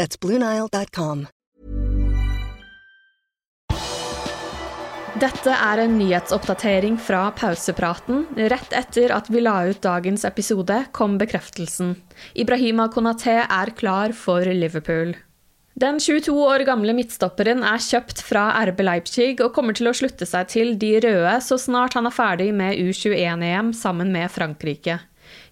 That's BlueNile.com. Dette er en nyhetsoppdatering fra pausepraten. Rett etter at vi la ut dagens episode, kom bekreftelsen. Ibrahima Konaté er klar for Liverpool. Den 22 år gamle midtstopperen er kjøpt fra RB Leipzig og kommer til å slutte seg til de røde så snart han er ferdig med U21-EM sammen med Frankrike.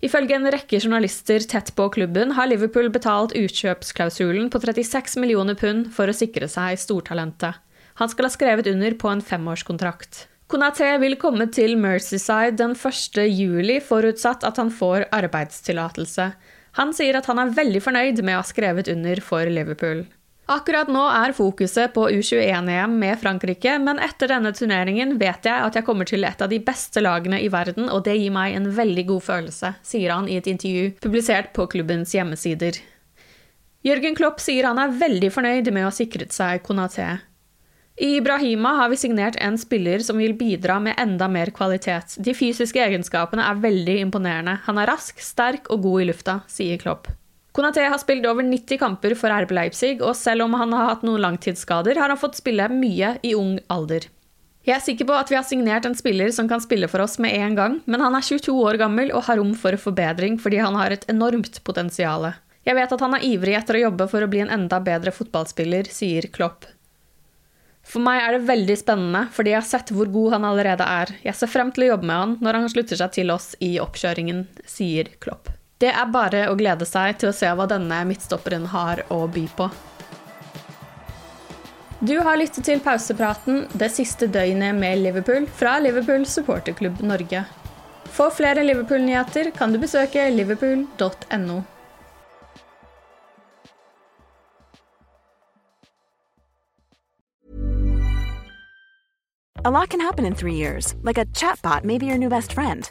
Ifølge en rekke journalister tett på klubben har Liverpool betalt utkjøpsklausulen på 36 millioner pund for å sikre seg stortalentet. Han skal ha skrevet under på en femårskontrakt. Konaté vil komme til Mercyside den 1. juli, forutsatt at han får arbeidstillatelse. Han sier at han er veldig fornøyd med å ha skrevet under for Liverpool. Akkurat nå er fokuset på U21-EM med Frankrike, men etter denne turneringen vet jeg at jeg kommer til et av de beste lagene i verden, og det gir meg en veldig god følelse, sier han i et intervju publisert på klubbens hjemmesider. Jørgen Klopp sier han er veldig fornøyd med å ha sikret seg Konaté. I Ibrahima har vi signert en spiller som vil bidra med enda mer kvalitet. De fysiske egenskapene er veldig imponerende. Han er rask, sterk og god i lufta, sier Klopp. Konaté har spilt over 90 kamper for RB Leipzig, og selv om han har hatt noen langtidsskader, har han fått spille mye i ung alder. Jeg er sikker på at vi har signert en spiller som kan spille for oss med en gang, men han er 22 år gammel og har rom for forbedring fordi han har et enormt potensial. Jeg vet at han er ivrig etter å jobbe for å bli en enda bedre fotballspiller, sier Klopp. For meg er det veldig spennende, fordi jeg har sett hvor god han allerede er. Jeg ser frem til å jobbe med han når han slutter seg til oss i oppkjøringen, sier Klopp. Det er bare å glede seg til å se hva denne midtstopperen har å by på. Du har lyttet til pausepraten det siste døgnet med Liverpool fra Liverpool supporterklubb Norge. For flere Liverpool-nyheter kan du besøke liverpool.no. A lot can happen in three years, like a chatbot may be your new best friend.